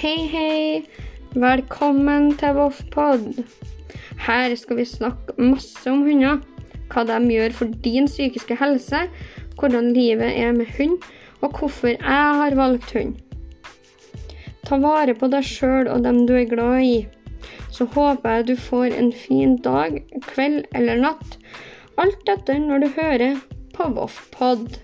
Hei, hei! Velkommen til Voffpod. Her skal vi snakke masse om hunder. Hva de gjør for din psykiske helse, hvordan livet er med hund, og hvorfor jeg har valgt hund. Ta vare på deg sjøl og dem du er glad i. Så håper jeg du får en fin dag, kveld eller natt. Alt dette når du hører på Voffpod.